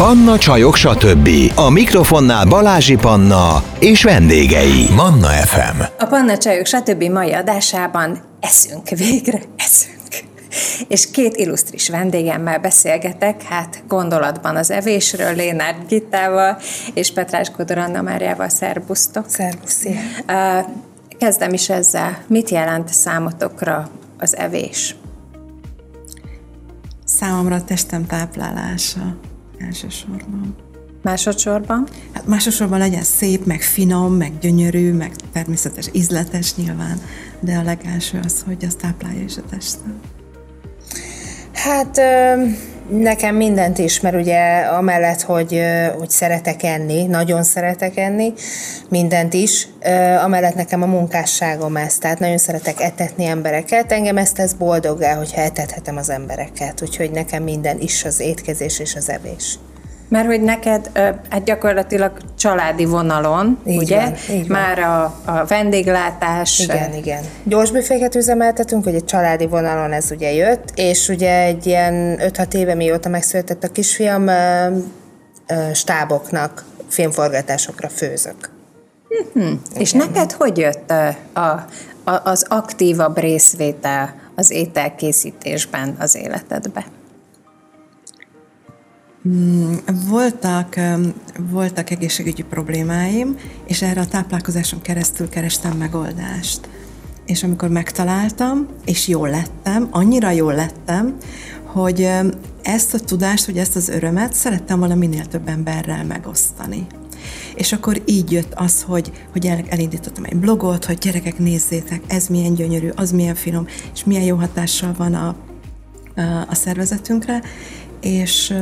Panna Csajok, stb. A mikrofonnál Balázsi Panna és vendégei. Manna FM. A Panna Csajok, stb. mai adásában eszünk végre, eszünk. És két illusztris vendégemmel beszélgetek, hát gondolatban az evésről, Lénárd Gittával és Petrás Kodor Anna Máriával. Szerbusztok! Szerbusz! Kezdem is ezzel. Mit jelent számotokra az evés? Számomra a testem táplálása elsősorban. Másodszorban? Hát másodszorban legyen szép, meg finom, meg gyönyörű, meg természetes, ízletes nyilván, de a legelső az, hogy az táplálja is a testem. Hát nekem mindent is, mert ugye amellett, hogy, hogy szeretek enni, nagyon szeretek enni, mindent is, amellett nekem a munkásságom ez, tehát nagyon szeretek etetni embereket, engem ezt tesz boldoggá, hogyha etethetem az embereket, úgyhogy nekem minden is az étkezés és az evés. Mert hogy neked hát gyakorlatilag családi vonalon, így ugye? Van, így Már a, a vendéglátás. Igen, igen. Gyors büféket üzemeltetünk, hogy egy családi vonalon ez ugye jött, és ugye egy ilyen 5-6 éve mióta megszületett a kisfiam, stáboknak, filmforgatásokra főzök. Uh-huh. És neked hogy jött a, a, az aktívabb részvétel az ételkészítésben az életedbe? Mm, voltak, voltak egészségügyi problémáim, és erre a táplálkozáson keresztül kerestem megoldást. És amikor megtaláltam, és jól lettem, annyira jól lettem, hogy ezt a tudást, hogy ezt az örömet szerettem volna minél több emberrel megosztani. És akkor így jött az, hogy, hogy el, elindítottam egy blogot, hogy gyerekek nézzétek, ez milyen gyönyörű, az milyen finom, és milyen jó hatással van a, a szervezetünkre, és,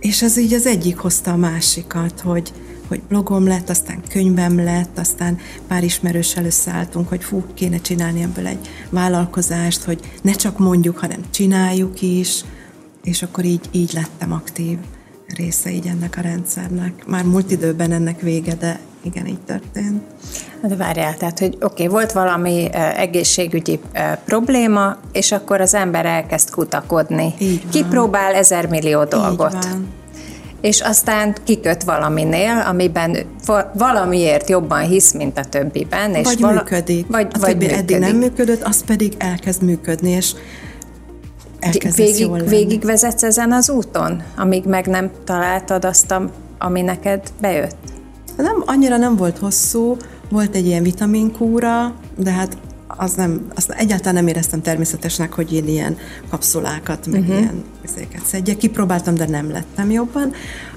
és ez így az egyik hozta a másikat, hogy, hogy blogom lett, aztán könyvem lett, aztán pár ismerőssel összeálltunk, hogy fú, kéne csinálni ebből egy vállalkozást, hogy ne csak mondjuk, hanem csináljuk is, és akkor így, így lettem aktív része így ennek a rendszernek. Már múlt időben ennek vége, de igen, így történt. De várjál, tehát, hogy oké, okay, volt valami egészségügyi probléma, és akkor az ember elkezd kutakodni. Így van. Kipróbál ezer millió dolgot. Így van. És aztán kiköt valaminél, amiben valamiért jobban hisz, mint a többiben. És vagy vala- működik. Vagy, a vagy többi működik. eddig nem működött, az pedig elkezd működni, és végig, végigvezetsz ezen az úton, amíg meg nem találtad azt, ami neked bejött? Nem, annyira nem volt hosszú, volt egy ilyen vitaminkúra, de hát az nem, azt egyáltalán nem éreztem természetesnek, hogy én ilyen kapszulákat, meg uh-huh. ilyen ezeket szedjek. Kipróbáltam, de nem lettem jobban.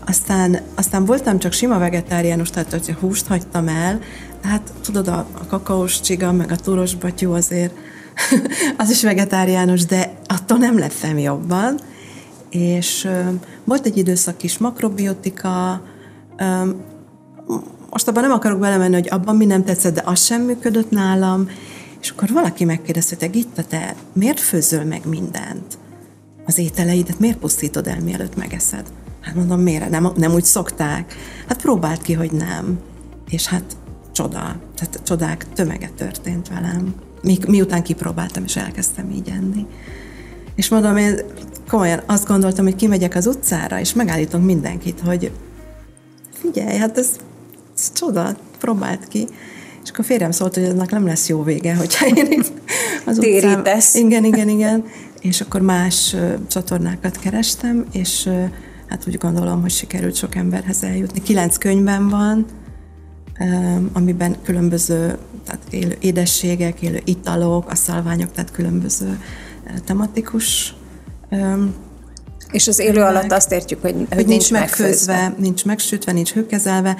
Aztán, aztán voltam csak sima vegetáriánus, tehát hogy húst hagytam el, hát tudod, a, a kakaós csiga, meg a túros batyú azért az is vegetáriánus, de attól nem lettem jobban. És ö, volt egy időszak is makrobiotika, ö, most abban nem akarok belemenni, hogy abban mi nem tetszett, de az sem működött nálam, és akkor valaki megkérdezte, hogy Gitta, te miért főzöl meg mindent? Az ételeidet miért pusztítod el, mielőtt megeszed? Hát mondom, miért? Nem, nem úgy szokták. Hát próbált ki, hogy nem. És hát csoda, tehát csodák tömege történt velem. Mi, miután kipróbáltam, és elkezdtem így enni. És mondom, én komolyan azt gondoltam, hogy kimegyek az utcára, és megállítom mindenkit, hogy figyelj, hát ez ez csoda, próbált ki. És akkor férjem szólt, hogy ennek nem lesz jó vége, hogyha én itt az Térítesz. Utcán, igen, igen, igen. És akkor más csatornákat kerestem, és hát úgy gondolom, hogy sikerült sok emberhez eljutni. Kilenc könyvben van, amiben különböző tehát élő édességek, élő italok, a szalványok, tehát különböző tematikus és az élő alatt azt értjük, hogy, hogy, hogy nincs megfőzve, megfőzve. nincs megsütve, nincs hőkezelve.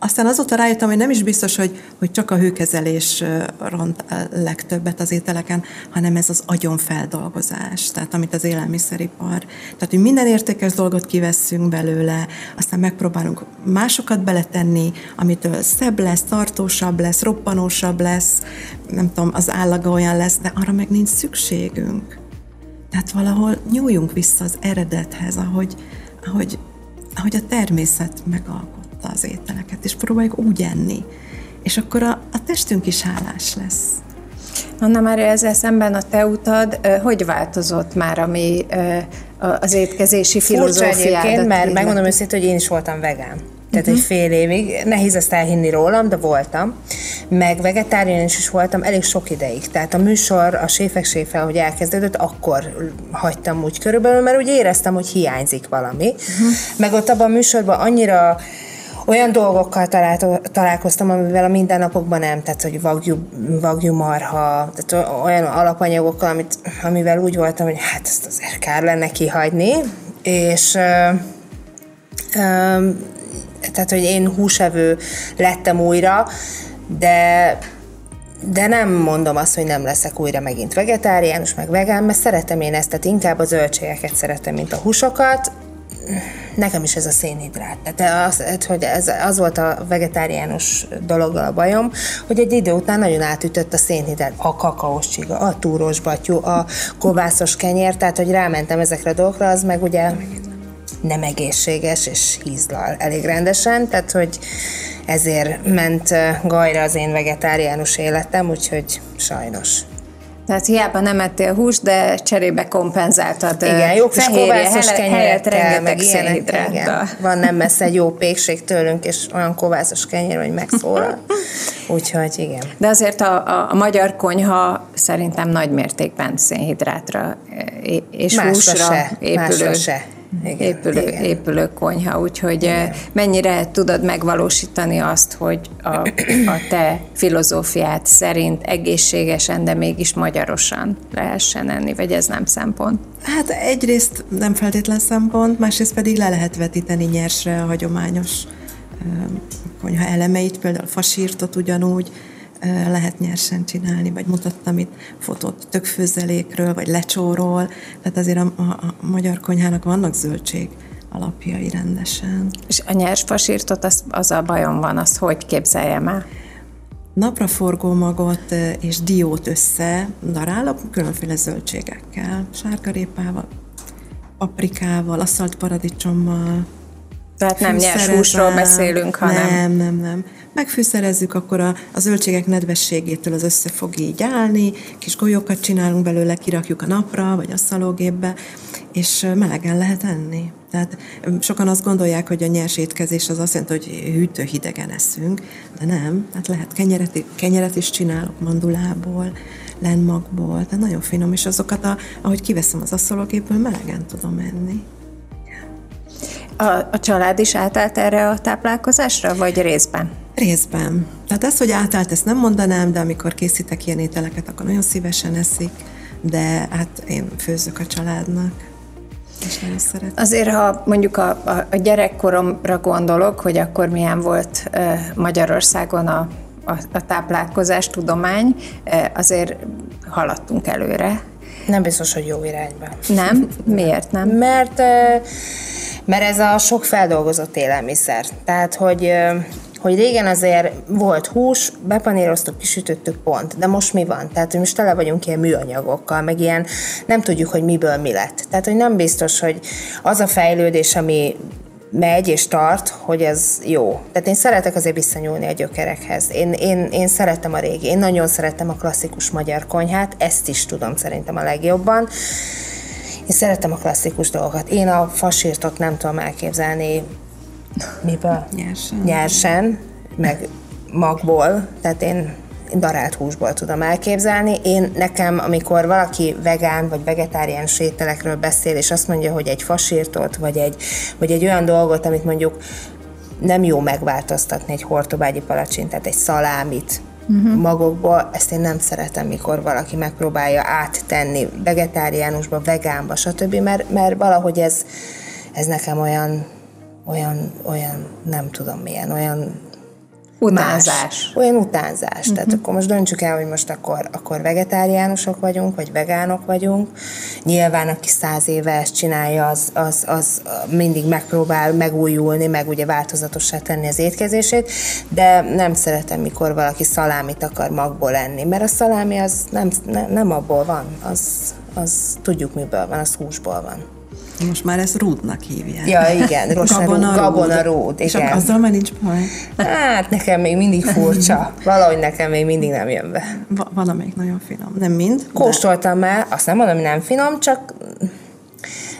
Aztán azóta rájöttem, hogy nem is biztos, hogy, hogy csak a hőkezelés ront legtöbbet az ételeken, hanem ez az agyonfeldolgozás, tehát amit az élelmiszeripar. Tehát, hogy minden értékes dolgot kivesszünk belőle, aztán megpróbálunk másokat beletenni, amitől szebb lesz, tartósabb lesz, roppanósabb lesz, nem tudom, az állaga olyan lesz, de arra meg nincs szükségünk. Tehát valahol nyúljunk vissza az eredethez, ahogy, ahogy, ahogy a természet megalkotta az ételeket, és próbáljuk úgy enni. És akkor a, a testünk is hálás lesz. Anna már ezzel szemben a te utad hogy változott már, ami az étkezési filozófiádat. Furcsa egyébként, mert megmondom őszintén, hogy én is voltam vegán. Tehát uh-huh. egy fél évig, nehéz ezt elhinni rólam, de voltam. Meg vegetáriánus is voltam elég sok ideig. Tehát a műsor, a séfek séfe, ahogy elkezdődött, akkor hagytam úgy körülbelül, mert úgy éreztem, hogy hiányzik valami. Uh-huh. Meg ott abban a műsorban annyira olyan dolgokkal talált, találkoztam, amivel a mindennapokban nem, tehát hogy vagyú, vagyú marha, tehát olyan alapanyagokkal, amit, amivel úgy voltam, hogy hát ezt azért kár lenne kihagyni, és ö, ö, tehát, hogy én húsevő lettem újra, de de nem mondom azt, hogy nem leszek újra megint vegetáriánus, meg vegán, mert szeretem én ezt, tehát inkább a zöldségeket szeretem, mint a húsokat. Nekem is ez a szénhidrát. Tehát az, hogy ez, az volt a vegetáriánus dologgal a bajom, hogy egy idő után nagyon átütött a szénhidrát, a kakaós csiga, a túros batyú, a kovászos kenyér, tehát hogy rámentem ezekre a dolgokra, az meg ugye nem egészséges, és hízlal elég rendesen, tehát hogy ezért ment gajra az én vegetáriánus életem, úgyhogy sajnos. Tehát hiába nem ettél húst, de cserébe kompenzáltad. Igen, jó kis kovászos kenyeret meg ilyenek. Igen. Van nem messze egy jó pékség tőlünk, és olyan kovászos kenyér, hogy megszólal. Úgyhogy igen. De azért a, a, a magyar konyha szerintem nagy mértékben szénhidrátra és másra húsra se, épülő. Másra se igen, épülő, igen. épülő konyha, úgyhogy igen. Eh, mennyire tudod megvalósítani azt, hogy a, a te filozófiát szerint egészségesen, de mégis magyarosan lehessen enni, vagy ez nem szempont? Hát egyrészt nem feltétlen szempont, másrészt pedig le lehet vetíteni nyersre a hagyományos eh, konyha elemeit, például fasírtot ugyanúgy, lehet nyersen csinálni, vagy mutattam itt fotót tökfőzelékről, vagy lecsóról, tehát azért a, a, a magyar konyhának vannak zöldség alapjai rendesen. És a nyers fasírtot, az, az a bajom van, azt hogy képzeljem el? Napraforgó magot és diót össze darálok különféle zöldségekkel, sárgarépával, paprikával, asszalt paradicsommal, tehát nem nyers húsról beszélünk, hanem... Nem, nem, nem. Megfűszerezzük, akkor a, a zöldségek nedvességétől az össze fog így állni, kis golyókat csinálunk belőle, kirakjuk a napra, vagy a szalógépbe, és melegen lehet enni. Tehát sokan azt gondolják, hogy a nyers étkezés az azt jelenti, hogy hűtő hidegen eszünk, de nem. Tehát lehet kenyeret, kenyeret is csinálok mandulából, lenmagból, tehát nagyon finom, és azokat, a, ahogy kiveszem az asszalógépből, melegen tudom enni. A, a család is átállt erre a táplálkozásra, vagy részben? Részben. Tehát ez, hogy átállt, ezt nem mondanám, de amikor készítek ilyen ételeket, akkor nagyon szívesen eszik, de hát én főzök a családnak. És nagyon szeretem. Azért, ha mondjuk a, a, a gyerekkoromra gondolok, hogy akkor milyen volt Magyarországon a, a, a táplálkozás tudomány, azért haladtunk előre. Nem biztos, hogy jó irányba. Nem? Miért nem? Mert mert ez a sok feldolgozott élelmiszer. Tehát, hogy hogy régen azért volt hús, bepaníroztuk, kisütöttük pont, de most mi van? Tehát, hogy most tele vagyunk ilyen műanyagokkal, meg ilyen nem tudjuk, hogy miből mi lett. Tehát, hogy nem biztos, hogy az a fejlődés, ami megy és tart, hogy ez jó. Tehát én szeretek azért visszanyúlni a gyökerekhez. Én, én, én szeretem a régi, én nagyon szeretem a klasszikus magyar konyhát, ezt is tudom szerintem a legjobban. Én szeretem a klasszikus dolgokat. Én a fasírtot nem tudom elképzelni miből? Nyersen. Nyersen, meg magból. Tehát én darált húsból tudom elképzelni. Én nekem, amikor valaki vegán vagy vegetáriánus ételekről beszél, és azt mondja, hogy egy fasírtot, vagy egy, vagy egy olyan dolgot, amit mondjuk nem jó megváltoztatni egy hortobágyi palacsintát, egy szalámit, uh-huh. magokból, ezt én nem szeretem, mikor valaki megpróbálja áttenni vegetáriánusba, vegánba, stb., mert, mert valahogy ez, ez nekem olyan, olyan, olyan, nem tudom milyen, olyan Utánzás. Más, olyan utánzás. Uh-huh. Tehát akkor most döntsük el, hogy most akkor, akkor vegetáriánusok vagyunk, vagy vegánok vagyunk. Nyilván, aki száz éve ezt csinálja, az, az, az mindig megpróbál megújulni, meg ugye változatossá tenni az étkezését, de nem szeretem, mikor valaki szalámit akar magból enni, mert a szalámi az nem, nem, nem abból van, az, az tudjuk miből van, az húsból van. Most már ezt rúdnak hívják. Ja, igen, gabona, gabona rúd. Igen. Csak azzal már nincs baj. Hát nekem még mindig furcsa. Valahogy nekem még mindig nem jön be. Va- van, amelyik nagyon finom. Nem mind. Kóstoltam de... már, azt nem mondom, hogy nem finom, csak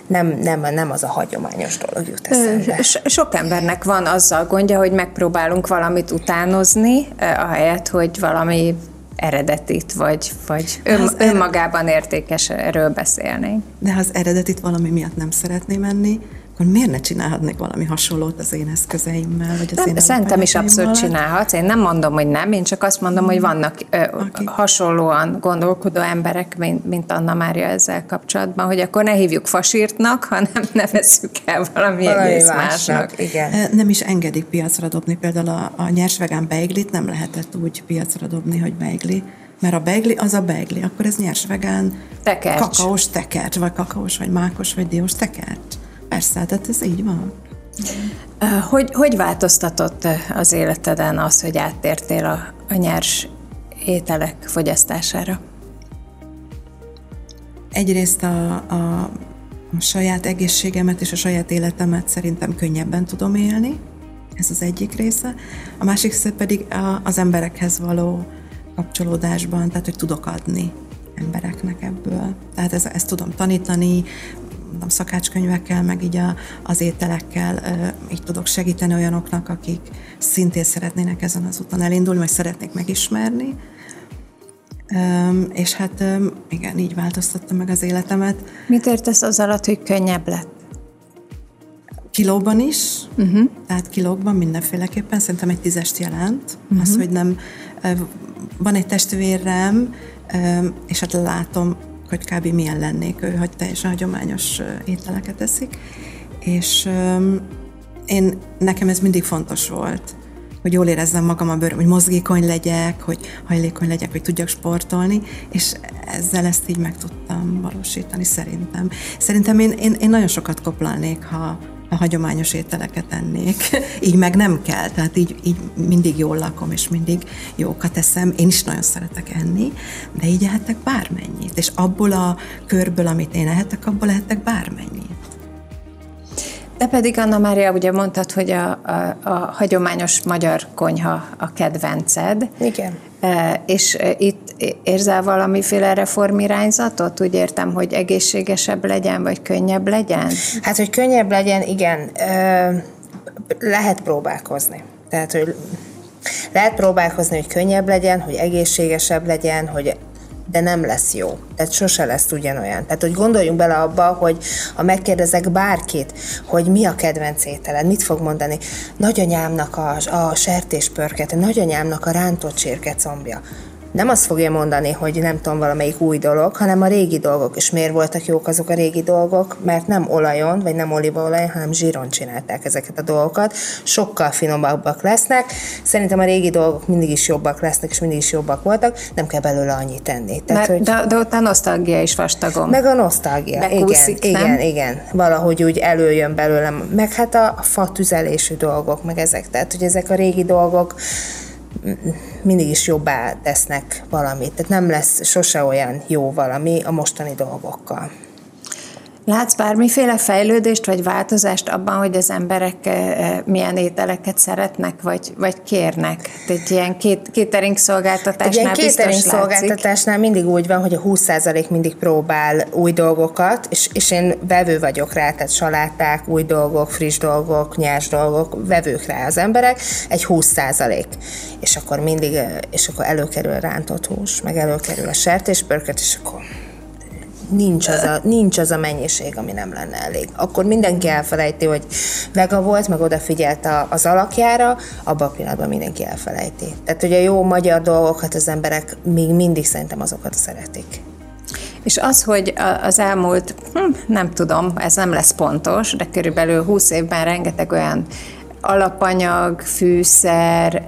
nem, nem, nem az a hagyományos dolog jut eszembe. Sok embernek van azzal gondja, hogy megpróbálunk valamit utánozni, ahelyett, hogy valami eredetit, vagy, vagy ön, önmagában értékes erről beszélni. De ha az eredetit valami miatt nem szeretném menni, akkor miért ne csinálhatnék valami hasonlót az én eszközeimmel? Vagy az nem, én szerintem is abszolút csinálhatsz. Én nem mondom, hogy nem, én csak azt mondom, hogy vannak ö, okay. hasonlóan gondolkodó emberek, mint, mint Anna Mária ezzel kapcsolatban, hogy akkor ne hívjuk fasírtnak, hanem nevezzük el valami, valami egész másnak. másnak. Igen. Nem is engedik piacra dobni. Például a, a nyersvegán beiglit nem lehetett úgy piacra dobni, hogy beigli, mert a beigli az a beigli, akkor ez nyers vegán tekercs. kakaós tekercs, vagy kakaós, vagy mákos, vagy diós tekercs. Persze, tehát ez így van. Hogy, hogy változtatott az életeden az, hogy áttértél a, a nyers ételek fogyasztására? Egyrészt a, a, saját egészségemet és a saját életemet szerintem könnyebben tudom élni, ez az egyik része. A másik része pedig a, az emberekhez való kapcsolódásban, tehát hogy tudok adni embereknek ebből. Tehát ez, ezt tudom tanítani, mondom, szakácskönyvekkel, meg így a, az ételekkel így tudok segíteni olyanoknak, akik szintén szeretnének ezen az úton elindulni, vagy szeretnék megismerni. és hát igen, így változtattam meg az életemet. Mit értesz az alatt, hogy könnyebb lett? Kilóban is, uh-huh. tehát kilókban mindenféleképpen, szerintem egy tízest jelent. Uh-huh. Az, hogy nem, van egy testvérem, és hát látom hogy kb. milyen lennék ő, hogy teljesen hagyományos ételeket eszik. És én, nekem ez mindig fontos volt, hogy jól érezzem magam a bőröm, hogy mozgékony legyek, hogy hajlékony legyek, hogy tudjak sportolni, és ezzel ezt így meg tudtam valósítani szerintem. Szerintem én, én, én nagyon sokat koplalnék, ha, a hagyományos ételeket ennék. így meg nem kell, tehát így, így mindig jól lakom, és mindig jókat eszem. Én is nagyon szeretek enni, de így ehetek bármennyit. És abból a körből, amit én ehetek, abból ehetek bármennyit. De pedig Anna Mária, ugye mondtad, hogy a, a, a hagyományos magyar konyha a kedvenced. Igen. E, és e, itt érzel valamiféle reformirányzatot? Úgy értem, hogy egészségesebb legyen, vagy könnyebb legyen? Hát, hogy könnyebb legyen, igen. E, lehet próbálkozni. Tehát, hogy lehet próbálkozni, hogy könnyebb legyen, hogy egészségesebb legyen, hogy de nem lesz jó. Tehát sose lesz ugyanolyan. Tehát, hogy gondoljunk bele abba, hogy ha megkérdezek bárkit, hogy mi a kedvenc ételed, mit fog mondani? Nagyanyámnak a, a sertéspörket, nagyanyámnak a rántott csirkecombja nem azt fogja mondani, hogy nem tudom, valamelyik új dolog, hanem a régi dolgok. És miért voltak jók azok a régi dolgok? Mert nem olajon, vagy nem olívaolajon, hanem zsíron csinálták ezeket a dolgokat. Sokkal finomabbak lesznek. Szerintem a régi dolgok mindig is jobbak lesznek, és mindig is jobbak voltak. Nem kell belőle annyit tenni. Tehát, Mert, hogy... de, de ott a nosztalgia is vastagom. Meg a nosztalgia. Bekúszik, igen, nem? igen, igen. Valahogy úgy előjön belőlem. Meg hát a, a fa tüzelésű dolgok, meg ezek. Tehát, hogy ezek a régi dolgok, mindig is jobbá tesznek valamit. Tehát nem lesz sose olyan jó valami a mostani dolgokkal. Látsz bármiféle fejlődést vagy változást abban, hogy az emberek eh, eh, milyen ételeket szeretnek, vagy, vagy kérnek? Egy ilyen két, catering szolgáltatásnál Egy ilyen catering szolgáltatásnál mindig úgy van, hogy a 20% mindig próbál új dolgokat, és, és én vevő vagyok rá, tehát saláták, új dolgok, friss dolgok, nyers dolgok, vevők rá az emberek, egy 20%. És akkor mindig, eh, és akkor előkerül a rántott hús, meg előkerül a sertéspörköt, és akkor nincs az, a, nincs az a mennyiség, ami nem lenne elég. Akkor mindenki elfelejti, hogy vega volt, meg odafigyelt a, az alakjára, abban a pillanatban mindenki elfelejti. Tehát, hogy a jó magyar dolgokat az emberek még mindig szerintem azokat szeretik. És az, hogy az elmúlt, hm, nem tudom, ez nem lesz pontos, de körülbelül 20 évben rengeteg olyan alapanyag, fűszer,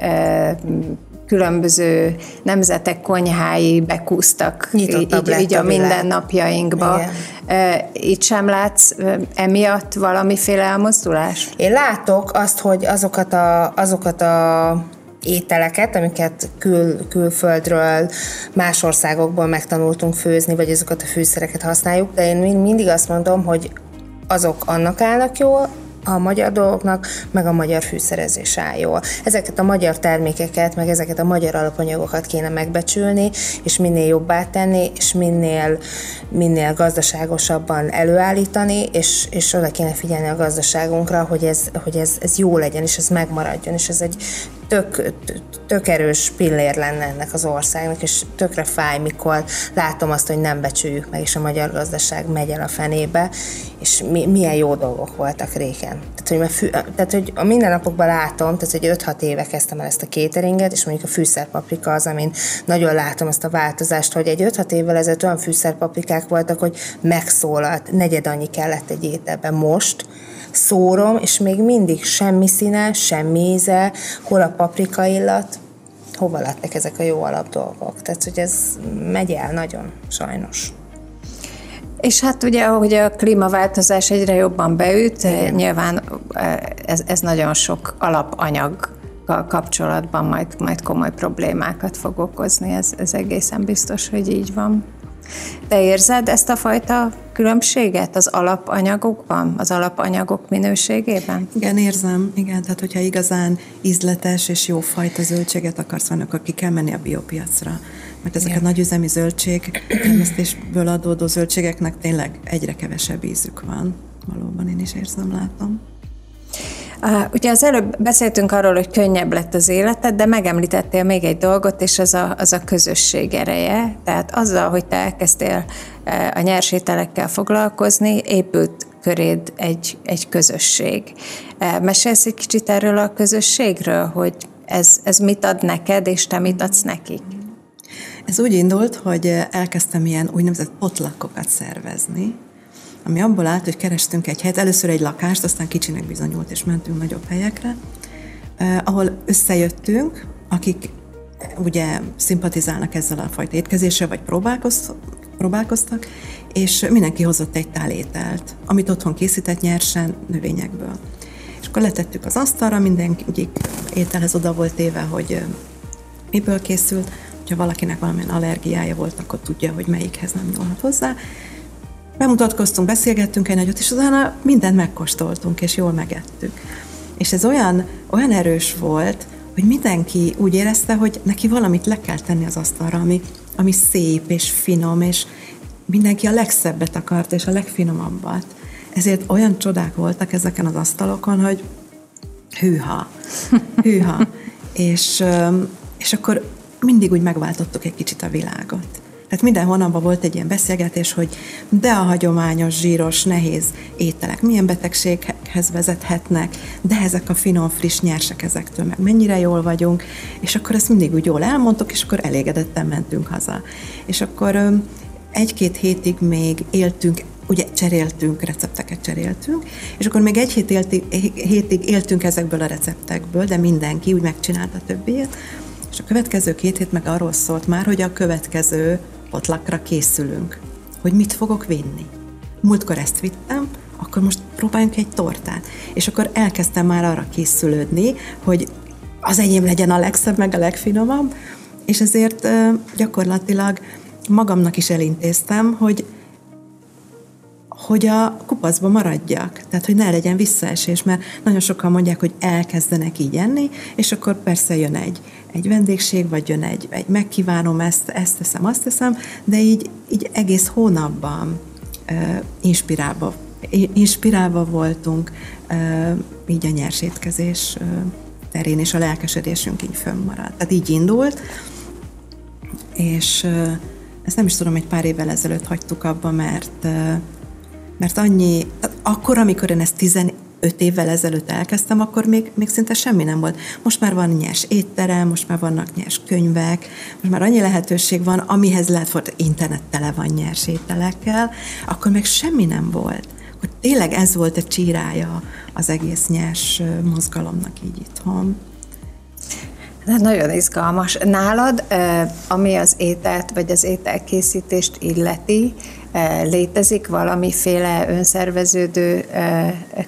különböző nemzetek konyhái bekúztak így, így a, a mindennapjainkba. Igen. Itt sem látsz emiatt valamiféle elmozdulást? Én látok azt, hogy azokat a, azokat a ételeket, amiket kül, külföldről, más országokból megtanultunk főzni, vagy azokat a fűszereket használjuk, de én mindig azt mondom, hogy azok annak állnak jól, a magyar dolgoknak, meg a magyar fűszerezés áll jól. Ezeket a magyar termékeket, meg ezeket a magyar alapanyagokat kéne megbecsülni, és minél jobbá tenni, és minél, minél gazdaságosabban előállítani, és, és oda kéne figyelni a gazdaságunkra, hogy ez, hogy ez, ez jó legyen, és ez megmaradjon, és ez egy tök, tök erős pillér lenne ennek az országnak, és tökre fáj, mikor látom azt, hogy nem becsüljük meg, és a magyar gazdaság megy el a fenébe, és mi, milyen jó dolgok voltak régen. Tehát, hogy, fű, tehát, hogy a mindennapokban látom, tehát, hogy 5-6 éve kezdtem el ezt a kéteringet, és mondjuk a fűszerpaprika az, amin nagyon látom azt a változást, hogy egy 5-6 évvel ezelőtt olyan fűszerpaprikák voltak, hogy megszólalt, negyed annyi kellett egy ételben most, szórom, és még mindig semmi színe, semmi íze, hol a paprika illat, hova lettek ezek a jó alapdolgok. Tehát, hogy ez megy el nagyon, sajnos. És hát ugye, ahogy a klímaváltozás egyre jobban beüt, Igen. nyilván ez, ez nagyon sok alapanyag kapcsolatban majd, majd komoly problémákat fog okozni, ez, ez egészen biztos, hogy így van. Te érzed ezt a fajta különbséget az alapanyagokban, az alapanyagok minőségében? Igen, érzem. Igen, tehát hogyha igazán ízletes és jó fajta zöldséget akarsz venni, akkor ki kell menni a biopiacra. Mert ezek Igen. a nagyüzemi zöldség termesztésből adódó zöldségeknek tényleg egyre kevesebb ízük van. Valóban én is érzem, látom. Ugye az előbb beszéltünk arról, hogy könnyebb lett az életed, de megemlítettél még egy dolgot, és az a, az a közösség ereje. Tehát azzal, hogy te elkezdtél e, a nyersételekkel foglalkozni, épült köréd egy, egy közösség. E, mesélsz egy kicsit erről a közösségről, hogy ez, ez mit ad neked, és te mit adsz nekik? Ez úgy indult, hogy elkezdtem ilyen úgynevezett potlakokat szervezni, ami abból állt, hogy kerestünk egy helyet, először egy lakást, aztán kicsinek bizonyult, és mentünk nagyobb helyekre, eh, ahol összejöttünk, akik ugye szimpatizálnak ezzel a fajta étkezéssel, vagy próbálkoztak, és mindenki hozott egy tál ételt, amit otthon készített nyersen növényekből. És akkor letettük az asztalra, mindenki ételhez oda volt téve, hogy miből készült, hogyha valakinek valamilyen allergiája volt, akkor tudja, hogy melyikhez nem nyúlhat hozzá, bemutatkoztunk, beszélgettünk egy nagyot, és utána mindent megkóstoltunk, és jól megettük. És ez olyan, olyan erős volt, hogy mindenki úgy érezte, hogy neki valamit le kell tenni az asztalra, ami, ami szép és finom, és mindenki a legszebbet akart, és a legfinomabbat. Ezért olyan csodák voltak ezeken az asztalokon, hogy hűha, hűha. és, és akkor mindig úgy megváltottuk egy kicsit a világot. Tehát minden hónapban volt egy ilyen beszélgetés, hogy de a hagyományos, zsíros, nehéz ételek milyen betegséghez vezethetnek, de ezek a finom, friss nyersek ezektől meg mennyire jól vagyunk, és akkor ezt mindig úgy jól elmondtuk, és akkor elégedetten mentünk haza. És akkor egy-két hétig még éltünk ugye cseréltünk, recepteket cseréltünk, és akkor még egy hét élti, hétig éltünk ezekből a receptekből, de mindenki úgy megcsinálta többiét, és a következő két hét meg arról szólt már, hogy a következő potlakra készülünk, hogy mit fogok vinni. Múltkor ezt vittem, akkor most próbáljunk egy tortát. És akkor elkezdtem már arra készülődni, hogy az enyém legyen a legszebb, meg a legfinomabb, és ezért gyakorlatilag magamnak is elintéztem, hogy hogy a kupaszba maradjak, tehát hogy ne legyen visszaesés, mert nagyon sokan mondják, hogy elkezdenek így enni, és akkor persze jön egy, egy vendégség, vagy jön egy, egy megkívánom, ezt, ezt teszem, azt teszem, de így, így egész hónapban uh, inspirálva, inspirálva voltunk uh, így a nyersétkezés uh, terén, és a lelkesedésünk így fönnmaradt. Tehát így indult, és uh, ezt nem is tudom, egy pár évvel ezelőtt hagytuk abba, mert uh, mert annyi, akkor, amikor én ezt 15 évvel ezelőtt elkezdtem, akkor még, még szinte semmi nem volt. Most már van nyers étterem, most már vannak nyers könyvek, most már annyi lehetőség van, amihez lehet, hogy internet tele van nyers ételekkel, akkor még semmi nem volt. Akkor tényleg ez volt a csírája az egész nyers mozgalomnak így itthon. Hát nagyon izgalmas. Nálad, ami az ételt vagy az ételkészítést illeti, létezik valamiféle önszerveződő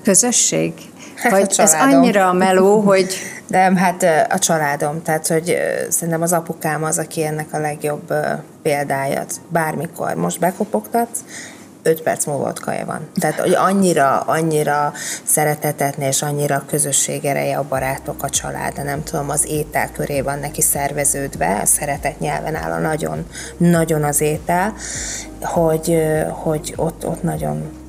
közösség? Hát vagy ez annyira meló, hogy... Nem, hát a családom, tehát hogy szerintem az apukám az, aki ennek a legjobb példája. Bármikor most bekopogtatsz, öt perc múlva ott kaja van. Tehát, hogy annyira, annyira szeretetetni, és annyira közösség ereje a barátok, a család, de nem tudom, az étel köré van neki szerveződve, a szeretet nyelven áll a nagyon, nagyon az étel, hogy, hogy ott, ott nagyon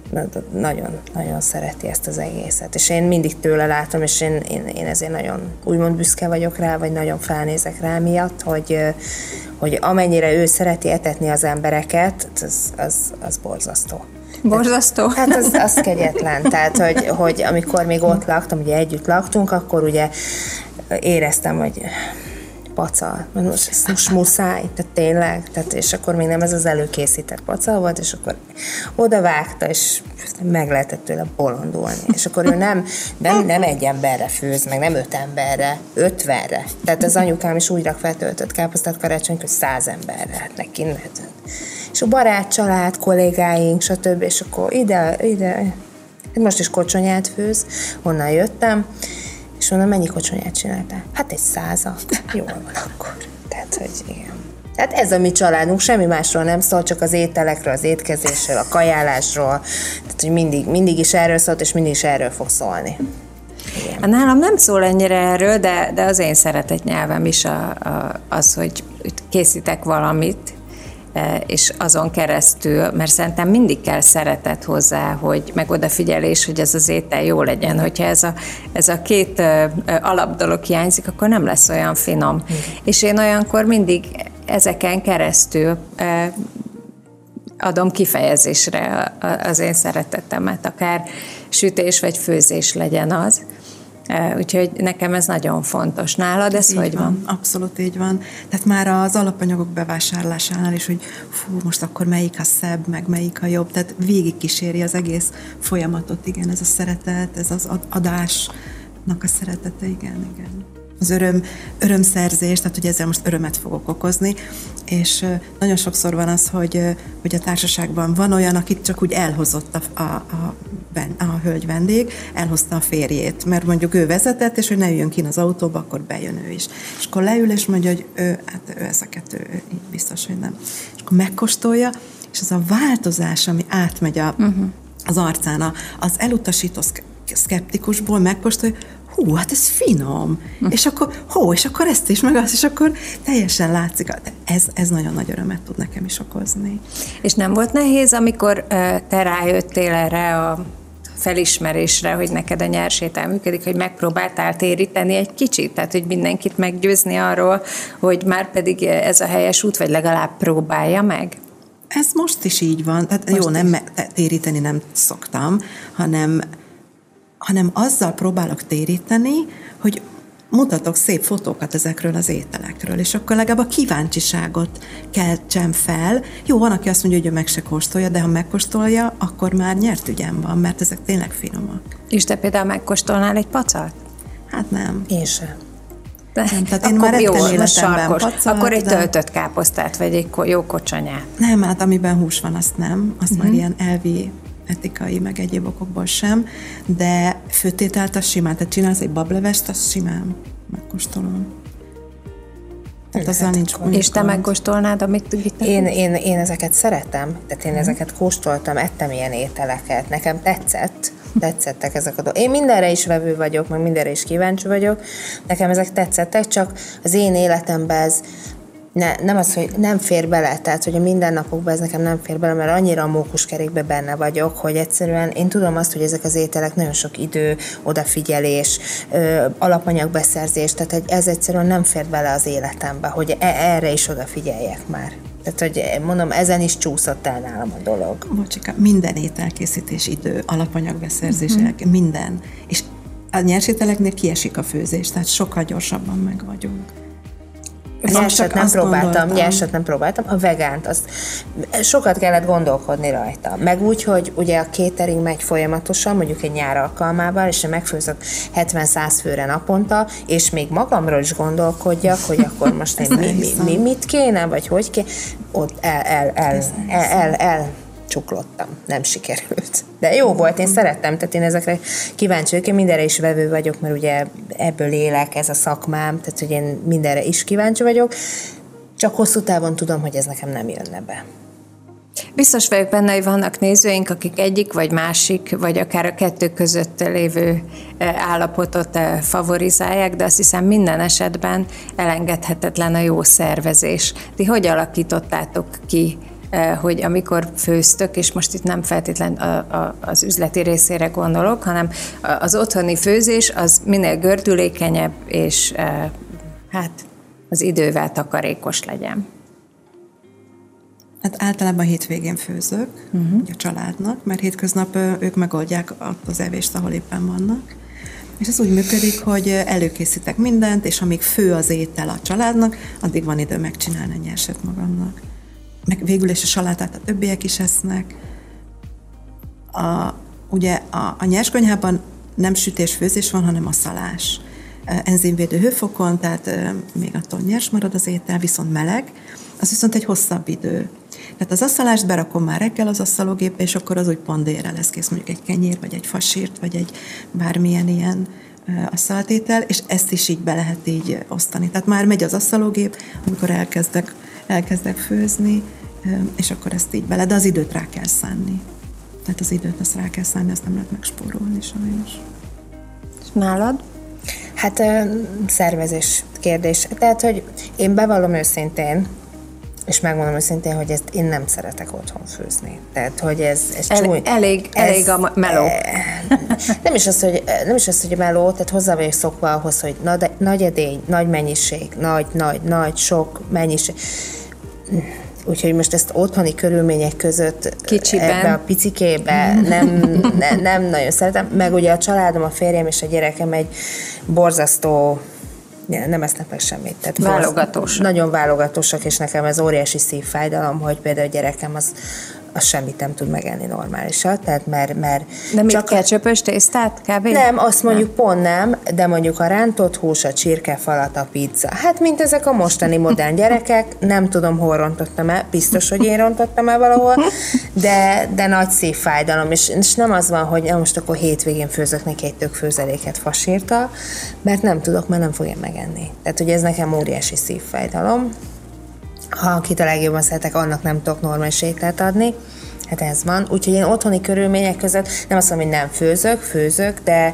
nagyon, nagyon szereti ezt az egészet. És én mindig tőle látom, és én, én, én ezért nagyon úgymond büszke vagyok rá, vagy nagyon felnézek rá miatt, hogy, hogy amennyire ő szereti etetni az embereket, az, az, az borzasztó. Borzasztó? Hát az, az kegyetlen. Tehát, hogy, hogy amikor még ott laktam, ugye együtt laktunk, akkor ugye éreztem, hogy pacal, most ezt most muszáj, tehát tényleg, tehát, és akkor még nem ez az előkészített pacal volt, és akkor oda vágta, és meg lehetett tőle bolondulni. És akkor ő nem, nem, nem egy emberre főz, meg nem öt emberre, ötvenre. Tehát az anyukám is úgy rak feltöltött káposztát karácsony, hogy száz emberre, hát neki És a barát, család, kollégáink, stb. És akkor ide, ide, most is kocsonyát főz, onnan jöttem, és mondom, mennyi kocsonyát csináltál? Hát egy száza. Jól van akkor. Tehát, hogy igen. Tehát ez a mi családunk, semmi másról nem szól, csak az ételekről, az étkezésről, a kajálásról. Tehát, hogy mindig, mindig is erről szólt, és mindig is erről fog szólni. Igen. Nálam nem szól ennyire erről, de, de az én szeretett nyelvem is a, a, az, hogy készítek valamit, és azon keresztül, mert szerintem mindig kell szeretet hozzá, hogy meg odafigyelés, hogy ez az étel jó legyen. Hogyha ez a, ez a két alapdolog hiányzik, akkor nem lesz olyan finom. Mm. És én olyankor mindig ezeken keresztül adom kifejezésre az én szeretetemet, akár sütés vagy főzés legyen az. Úgyhogy nekem ez nagyon fontos. Nálad ez így hogy van? van? Abszolút így van. Tehát már az alapanyagok bevásárlásánál is, hogy fú, most akkor melyik a szebb, meg melyik a jobb. Tehát végig kíséri az egész folyamatot, igen, ez a szeretet, ez az adásnak a szeretete, igen, igen az öröm, örömszerzés, tehát hogy ezzel most örömet fogok okozni, és nagyon sokszor van az, hogy, hogy a társaságban van olyan, akit csak úgy elhozott a, a, a, a hölgy vendég, elhozta a férjét, mert mondjuk ő vezetett, és hogy ne jöjjön ki az autóba, akkor bejön ő is. És akkor leül, és mondja, hogy ő, hát ő ezeket, ő, ő biztos, hogy nem. És akkor megkóstolja, és az a változás, ami átmegy a, uh-huh. az arcán, az elutasító szkeptikusból megkóstolja, hú, hát ez finom, hm. és akkor, hó, és akkor ezt is, meg azt, és akkor teljesen látszik, ez, ez nagyon nagy örömet tud nekem is okozni. És nem volt nehéz, amikor te rájöttél erre a felismerésre, hogy neked a nyersétel működik, hogy megpróbáltál téríteni egy kicsit, tehát hogy mindenkit meggyőzni arról, hogy már pedig ez a helyes út, vagy legalább próbálja meg? Ez most is így van. Tehát most jó, is. nem téríteni nem szoktam, hanem hanem azzal próbálok téríteni, hogy mutatok szép fotókat ezekről az ételekről, és akkor legalább a kíváncsiságot keltsem fel. Jó, van, aki azt mondja, hogy ő meg se kóstolja, de ha megkóstolja, akkor már nyert ügyem van, mert ezek tényleg finomak. És te például megkóstolnál egy pacalt? Hát nem. Én sem. De, nem, tehát én már jó, életemben pacalt, Akkor egy töltött káposztát, vagy egy jó kocsanyát. Nem, hát amiben hús van, azt nem. Azt uh-huh. már ilyen elvi etikai, meg egyéb okokból sem, de főtételt az simán, tehát csinálsz egy bablevest, az simán megkóstolom. Tehát azzal nincs És te megkóstolnád, amit én, én, én ezeket szeretem, tehát én hmm. ezeket kóstoltam, ettem ilyen ételeket, nekem tetszett, tetszettek ezek a dolgok. Én mindenre is vevő vagyok, meg mindenre is kíváncsi vagyok, nekem ezek tetszettek, csak az én életemben ez ne, nem az, hogy nem fér bele, tehát hogy a mindennapokban ez nekem nem fér bele, mert annyira a mókuskerékbe benne vagyok, hogy egyszerűen én tudom azt, hogy ezek az ételek nagyon sok idő, odafigyelés, ö, alapanyagbeszerzés, tehát ez egyszerűen nem fér bele az életembe, hogy e- erre is odafigyeljek már. Tehát, hogy mondom, ezen is csúszott el nálam a dolog. Bocsika, minden ételkészítés idő, alapanyagbeszerzés, uh-huh. minden. És a nyersételeknél kiesik a főzés, tehát sokkal gyorsabban meg vagyunk. Nyerset nem próbáltam, gondoltam. nyerset nem próbáltam, a vegánt, az sokat kellett gondolkodni rajta. Meg úgy, hogy ugye a catering megy folyamatosan, mondjuk egy nyár alkalmával, és megfőzök 70-100 főre naponta, és még magamról is gondolkodjak, hogy akkor most én mi, mi, mi, mit kéne, vagy hogy kéne, ott el, el, el, el, el, el csuklottam, nem sikerült. De jó volt, én szerettem, tehát én ezekre kíváncsi vagyok, én mindenre is vevő vagyok, mert ugye ebből élek, ez a szakmám, tehát hogy én mindenre is kíváncsi vagyok, csak hosszú távon tudom, hogy ez nekem nem jönne be. Biztos vagyok benne, hogy vannak nézőink, akik egyik vagy másik, vagy akár a kettő között lévő állapotot favorizálják, de azt hiszem minden esetben elengedhetetlen a jó szervezés. Ti hogy alakítottátok ki hogy amikor főztök, és most itt nem feltétlen a, a, az üzleti részére gondolok, hanem az otthoni főzés az minél gördülékenyebb, és hát az idővel takarékos legyen. Hát általában hétvégén főzök uh-huh. a családnak, mert hétköznap ők megoldják az evést, ahol éppen vannak. És ez úgy működik, hogy előkészítek mindent, és amíg fő az étel a családnak, addig van idő megcsinálni a nyerset magamnak. Meg végül is a salátát a többiek is esznek. A, ugye a, a nyerskonyhában nem sütés-főzés van, hanem a szalás. Enzimvédő hőfokon, tehát még attól nyers marad az étel, viszont meleg, az viszont egy hosszabb idő. Tehát az asszalást berakom már reggel az asszalógépbe, és akkor az úgy pont délre lesz kész, mondjuk egy kenyér, vagy egy fasírt, vagy egy bármilyen ilyen asszaltétel, és ezt is így be lehet így osztani. Tehát már megy az asszalógép, amikor elkezdek, elkezdek főzni, és akkor ezt így bele, de az időt rá kell szánni. Tehát az időt azt rá kell szánni, azt nem lehet megspórolni sajnos. És nálad? Hát szervezés kérdés. Tehát, hogy én bevallom őszintén, és megmondom őszintén, hogy ezt én nem szeretek otthon főzni. Tehát, hogy ez, ez El, csúny. Elég, ez, elég a meló. Nem is, az, hogy, nem is az, hogy a meló, tehát hozzá vagyok szokva ahhoz, hogy nagy, nagy edény, nagy mennyiség, nagy, nagy, nagy, sok mennyiség. Úgyhogy most ezt otthoni körülmények között Kicsiben. ebbe a picikébe nem, ne, nem nagyon szeretem. Meg ugye a családom, a férjem és a gyerekem egy borzasztó nem esznek meg semmit. Tehát válogatósak. Nagyon válogatósak, és nekem ez óriási szívfájdalom, hogy például a gyerekem az az semmit nem tud megenni normálisat, tehát mert... mert de csak kell csöpös tésztát kb? Nem, azt mondjuk nem. pont nem, de mondjuk a rántott hús, a csirkefalat, a pizza. Hát, mint ezek a mostani modern gyerekek, nem tudom, hol rontottam el, biztos, hogy én rontottam el valahol, de, de nagy szívfájdalom, és, és nem az van, hogy most akkor hétvégén főzök neki egy tök főzeléket fasírta, mert nem tudok, mert nem fogja megenni. Tehát, hogy ez nekem óriási szívfájdalom ha akit a legjobban szeretek, annak nem tudok normális ételt adni. Hát ez van. Úgyhogy én otthoni körülmények között nem azt mondom, hogy nem főzök, főzök, de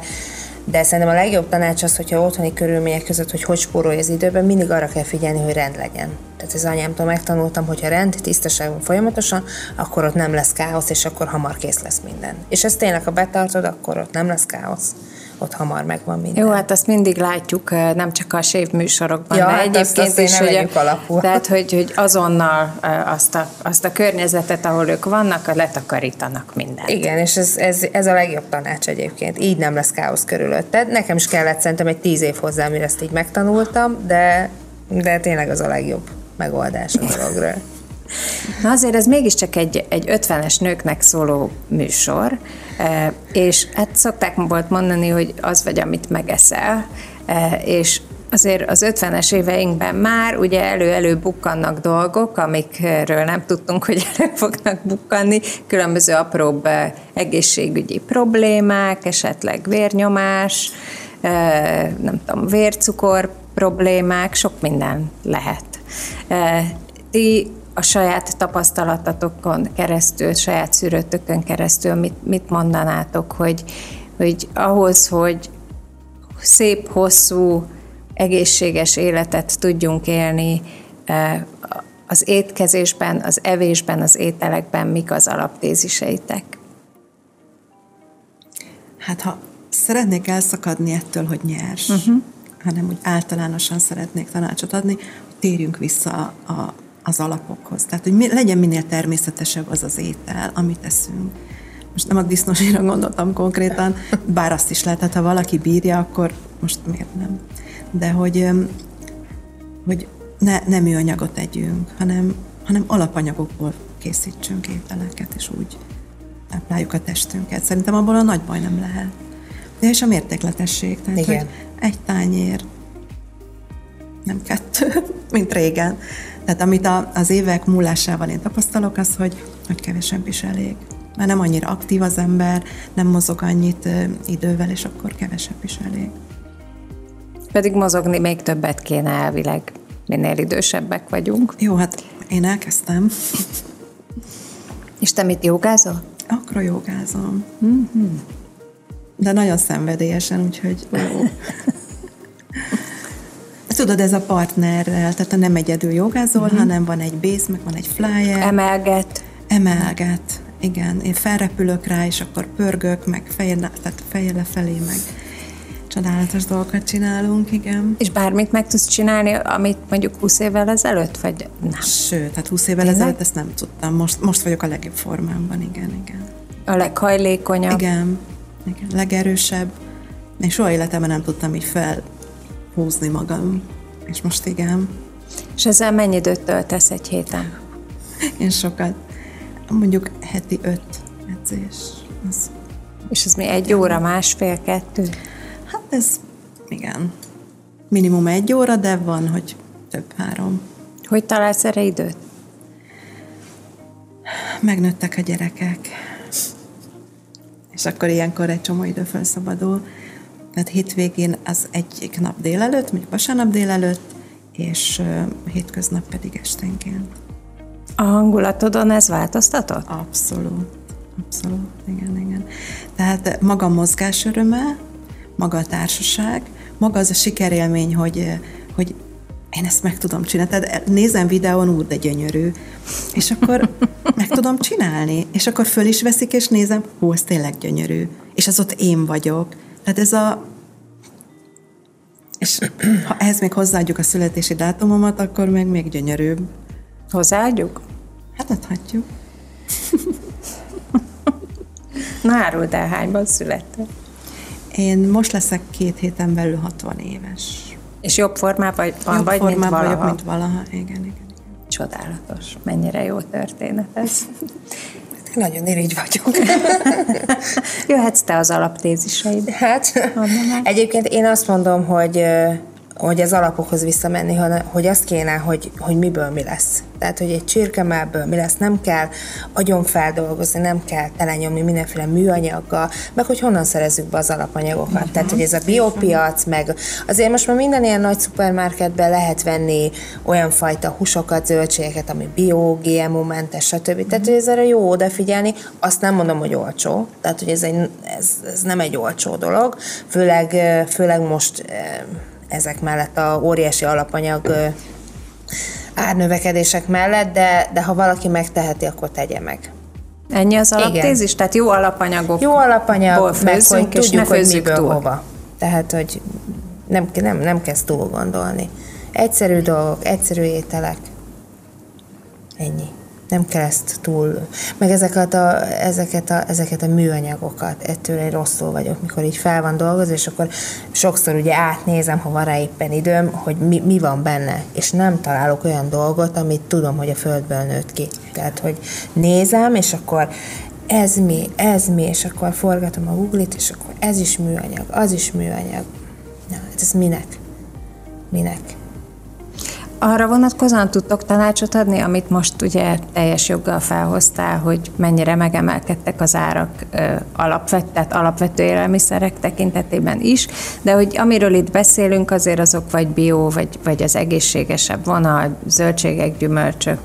de szerintem a legjobb tanács az, hogyha otthoni körülmények között, hogy hogy spórolj az időben, mindig arra kell figyelni, hogy rend legyen. Tehát ez anyámtól megtanultam, hogy ha rend, tisztaság van folyamatosan, akkor ott nem lesz káosz, és akkor hamar kész lesz minden. És ezt tényleg, ha betartod, akkor ott nem lesz káosz ott hamar megvan minden. Jó, hát azt mindig látjuk, nem csak a sév műsorokban, ja, de hát egyébként azt, is, hogy, alapul. tehát, hogy, hogy azonnal azt a, azt a környezetet, ahol ők vannak, letakarítanak mindent. Igen, és ez, ez, ez a legjobb tanács egyébként. Így nem lesz káosz körülötted. Nekem is kellett szerintem egy tíz év hozzá, mire ezt így megtanultam, de, de tényleg az a legjobb megoldás a dologról. Na azért ez mégiscsak egy, egy 50-es nőknek szóló műsor, e, és hát szokták volt mondani, hogy az vagy, amit megeszel, e, és azért az 50-es éveinkben már ugye elő-elő bukkannak dolgok, amikről nem tudtunk, hogy elő fognak bukkanni, különböző apróbb e, egészségügyi problémák, esetleg vérnyomás, nem tudom, vércukor problémák, sok minden lehet. Ti a saját tapasztalatotokon keresztül, saját szűrőtökön keresztül mit, mit mondanátok, hogy, hogy ahhoz, hogy szép, hosszú, egészséges életet tudjunk élni, e, az étkezésben, az evésben, az ételekben mik az alaptéziseitek? Hát ha szeretnék elszakadni ettől, hogy nyers, uh-huh. hanem úgy általánosan szeretnék tanácsot adni, hogy térjünk vissza a az alapokhoz. Tehát, hogy mi, legyen minél természetesebb az az étel, amit eszünk. Most nem a disznósira gondoltam konkrétan, bár azt is lehet, hát ha valaki bírja, akkor most miért nem. De hogy, hogy ne, nem műanyagot együnk, hanem, hanem alapanyagokból készítsünk ételeket, és úgy tápláljuk a testünket. Szerintem abból a nagy baj nem lehet. De és a mértékletesség. Tehát, Igen. hogy egy tányér, nem kettő, mint régen. Tehát amit a, az évek múlásával én tapasztalok, az, hogy, hogy kevesebb is elég. Mert nem annyira aktív az ember, nem mozog annyit idővel, és akkor kevesebb is elég. Pedig mozogni még többet kéne elvileg, minél idősebbek vagyunk. Jó, hát én elkezdtem. És te mit jogázol? Akrojogázom. Mm-hmm. De nagyon szenvedélyesen, úgyhogy ó. Tudod, ez a partnerrel, tehát nem egyedül jogázol, mm-hmm. hanem van egy base, meg van egy flyer. Emelget. Emelget, igen. Én felrepülök rá, és akkor pörgök, meg fejjel, tehát fejjel lefelé, meg csodálatos dolgokat csinálunk, igen. És bármit meg tudsz csinálni, amit mondjuk 20 évvel ezelőtt, vagy nem? Sőt, hát 20 évvel Tényleg? ezelőtt ezt nem tudtam. Most, most vagyok a legjobb formámban, igen, igen. A leghajlékonyabb? Igen, igen, legerősebb. Én soha életemben nem tudtam így felhúzni magam, és most igen. És ezzel mennyi időt töltesz egy héten? Én sokat. Mondjuk heti öt edzés. Az és ez mi egy óra, másfél, kettő? Hát ez, igen, minimum egy óra, de van, hogy több három. Hogy találsz erre időt? Megnőttek a gyerekek. És akkor ilyenkor egy csomó idő felszabadul. Tehát hétvégén az egyik nap délelőtt, mondjuk vasárnap délelőtt, és hétköznap pedig esténként. A hangulatodon ez változtatott? Abszolút. Abszolút, igen, igen. Tehát maga a mozgás öröme, maga a társaság, maga az a sikerélmény, hogy, hogy én ezt meg tudom csinálni. Tehát nézem videón, úr, de gyönyörű. És akkor meg tudom csinálni. És akkor föl is veszik, és nézem, hú, ez tényleg gyönyörű. És az ott én vagyok. Tehát ez a... És ha ehhez még hozzáadjuk a születési dátumomat, akkor meg még gyönyörűbb. Hozzáadjuk? Hát adhatjuk. Na, áruld el, hányban születtél? Én most leszek két héten belül 60 éves. És jobb formában van, jobb vagy, formában mint valaha? vagyok, mint valaha. Igen, igen, igen. Csodálatos. Mennyire jó történet ez. Nagyon irigy vagyok. Jöhetsz te az alaptéziseid. Hát, egyébként én azt mondom, hogy hogy az alapokhoz visszamenni, hogy azt kéne, hogy, hogy miből mi lesz. Tehát, hogy egy csirkemelből mi lesz, nem kell agyon feldolgozni, nem kell telenyomni mindenféle műanyaggal, meg hogy honnan szerezzük be az alapanyagokat. Uh-huh. Tehát, hogy ez a biopiac, meg azért most már minden ilyen nagy szupermarketben lehet venni olyan fajta húsokat, zöldségeket, ami bio, GMO-mentes, stb. Uh-huh. Tehát, hogy ezzel jó odafigyelni, azt nem mondom, hogy olcsó. Tehát, hogy ez, egy, ez, ez nem egy olcsó dolog, főleg, főleg most ezek mellett a óriási alapanyag árnövekedések mellett, de, de ha valaki megteheti, akkor tegye meg. Ennyi az alaptézis? Igen. Tehát jó alapanyagok. Jó alapanyag, meg hogy tudjuk, hogy miből túl. hova. Tehát, hogy nem, nem, nem kezd túl gondolni. Egyszerű dolgok, egyszerű ételek. Ennyi nem kell ezt túl, meg ezeket a, ezeket a, ezeket a műanyagokat, ettől én rosszul vagyok, mikor így fel van dolgozva, és akkor sokszor ugye átnézem, ha van rá éppen időm, hogy mi, mi van benne, és nem találok olyan dolgot, amit tudom, hogy a földből nőtt ki. Tehát, hogy nézem, és akkor ez mi, ez mi, és akkor forgatom a Google-it, és akkor ez is műanyag, az is műanyag. Na, hát ez minek? Minek? Arra vonatkozóan tudtok tanácsot adni, amit most ugye teljes joggal felhoztál, hogy mennyire megemelkedtek az árak alapvet, tehát alapvető élelmiszerek tekintetében is, de hogy amiről itt beszélünk, azért azok vagy bio, vagy, vagy az egészségesebb vonal, zöldségek, gyümölcsök,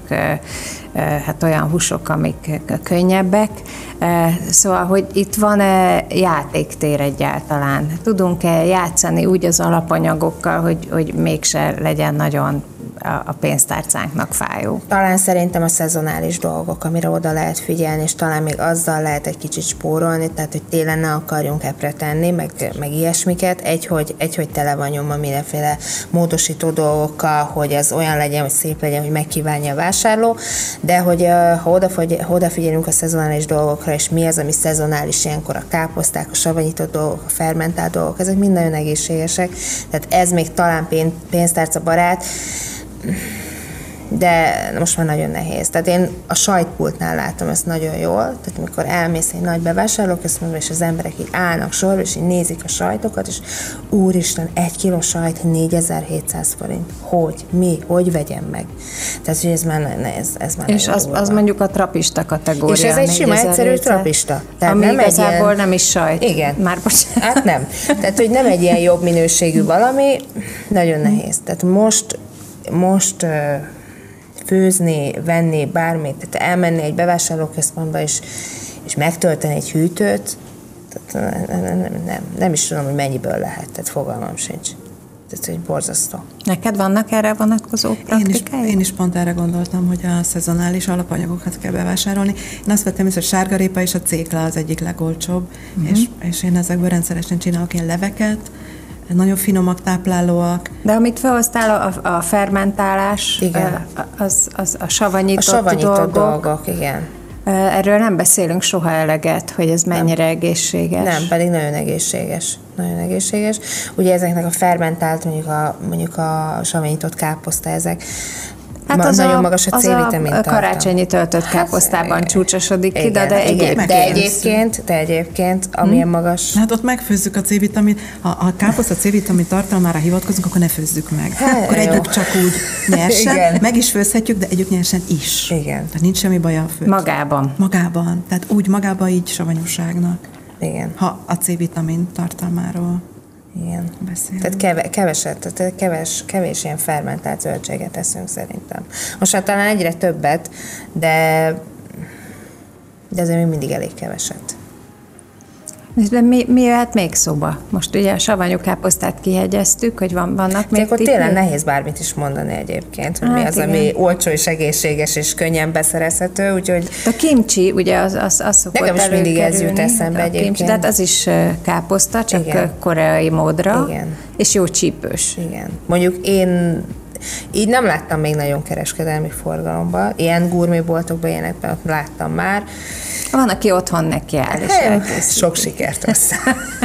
hát olyan húsok, amik könnyebbek. Szóval, hogy itt van-e játéktér egyáltalán? Tudunk-e játszani úgy az alapanyagokkal, hogy, hogy mégse legyen nagyon a pénztárcánknak fájó. Talán szerintem a szezonális dolgok, amire oda lehet figyelni, és talán még azzal lehet egy kicsit spórolni, tehát hogy télen ne akarjunk epre tenni, meg, meg ilyesmiket. Egy hogy, egy, hogy tele van nyomva mindenféle módosító dolgokkal, hogy ez olyan legyen, hogy szép legyen, hogy megkívánja a vásárló, de hogy ha, odafigy, odafigyelünk a szezonális dolgokra, és mi az, ami szezonális, ilyenkor a káposzták, a savanyított dolgok, a fermentált dolgok, ezek mind nagyon egészségesek, tehát ez még talán pénztárca barát, de most már nagyon nehéz. Tehát én a sajtpultnál látom ezt nagyon jól, tehát amikor elmész egy nagy bevásárlóközpontba, és az emberek így állnak sorba, és így nézik a sajtokat, és úristen, egy kiló sajt 4700 forint. Hogy? Mi? Hogy vegyem meg? Tehát, hogy ez már, ez, ez már És az, az mondjuk a trapista kategória. És ez egy sima, egyszerű trapista. Tehát ami nem igazából egy ilyen... nem is sajt. Igen. Már bocsánat. Hát nem. Tehát, hogy nem egy ilyen jobb minőségű valami, nagyon nehéz. Tehát most most főzni, venni bármit, tehát elmenni egy bevásárlóközpontba és, és megtölteni egy hűtőt, tehát nem, nem, nem, nem is tudom, hogy mennyiből lehet, tehát fogalmam sincs. Tehát, hogy borzasztó. Neked vannak erre vonatkozó praktikáid? Én is, én is pont erre gondoltam, hogy a szezonális alapanyagokat kell bevásárolni. Én azt vettem észre, hogy sárgarépa és a cékla az egyik legolcsóbb, uh-huh. és, és én ezekből rendszeresen csinálok ilyen leveket, nagyon finomak, táplálóak. De amit felhoztál, a, a fermentálás, igen. Az, az a savanyított, a savanyított dolgok. dolgok. igen. Erről nem beszélünk soha eleget, hogy ez mennyire nem. egészséges. Nem, pedig nagyon egészséges. Nagyon egészséges. Ugye ezeknek a fermentált, mondjuk a, mondjuk a savanyított káposzta, ezek Hát Ma, az nagyon a, magas a C-vitamin a karácsonyi töltött káposztában hát, csúcsosodik ki, de, de, egyébként, de egyébként, de egyébként, amilyen hmm. magas... Hát ott megfőzzük a C-vitamin, ha a káposzta C-vitamin tartalmára hivatkozunk, akkor ne főzzük meg. Hát, akkor együk csak úgy nyersen, Igen. meg is főzhetjük, de együk nyersen is. Igen. Tehát nincs semmi baj a főt. Magában. Magában. Tehát úgy magában így savanyúságnak. Igen. Ha a C-vitamin tartalmáról igen. Beszélünk. Tehát keve, keveset, tehát keves, kevés ilyen fermentált zöldséget eszünk szerintem. Most hát talán egyre többet, de, de azért még mindig elég keveset. De mi, mi jöhet még szóba? Most ugye a savanyú káposztát kihegyeztük, hogy van, vannak még akkor tényleg nehéz bármit is mondani egyébként, hogy hát mi az, igen. ami olcsó és egészséges és könnyen beszerezhető, úgyhogy... A kimcsi, ugye az, az, az szokott Nekem is mindig ez jut eszembe egyébként. Kimcsi, de hát az is káposzta, csak igen. koreai módra, igen. és jó csípős. Igen. Mondjuk én így nem láttam még nagyon kereskedelmi forgalomba. Ilyen gurméboltokban ilyenekben láttam már. Van, aki otthon neki áll, és hát, Sok sikert hozzá.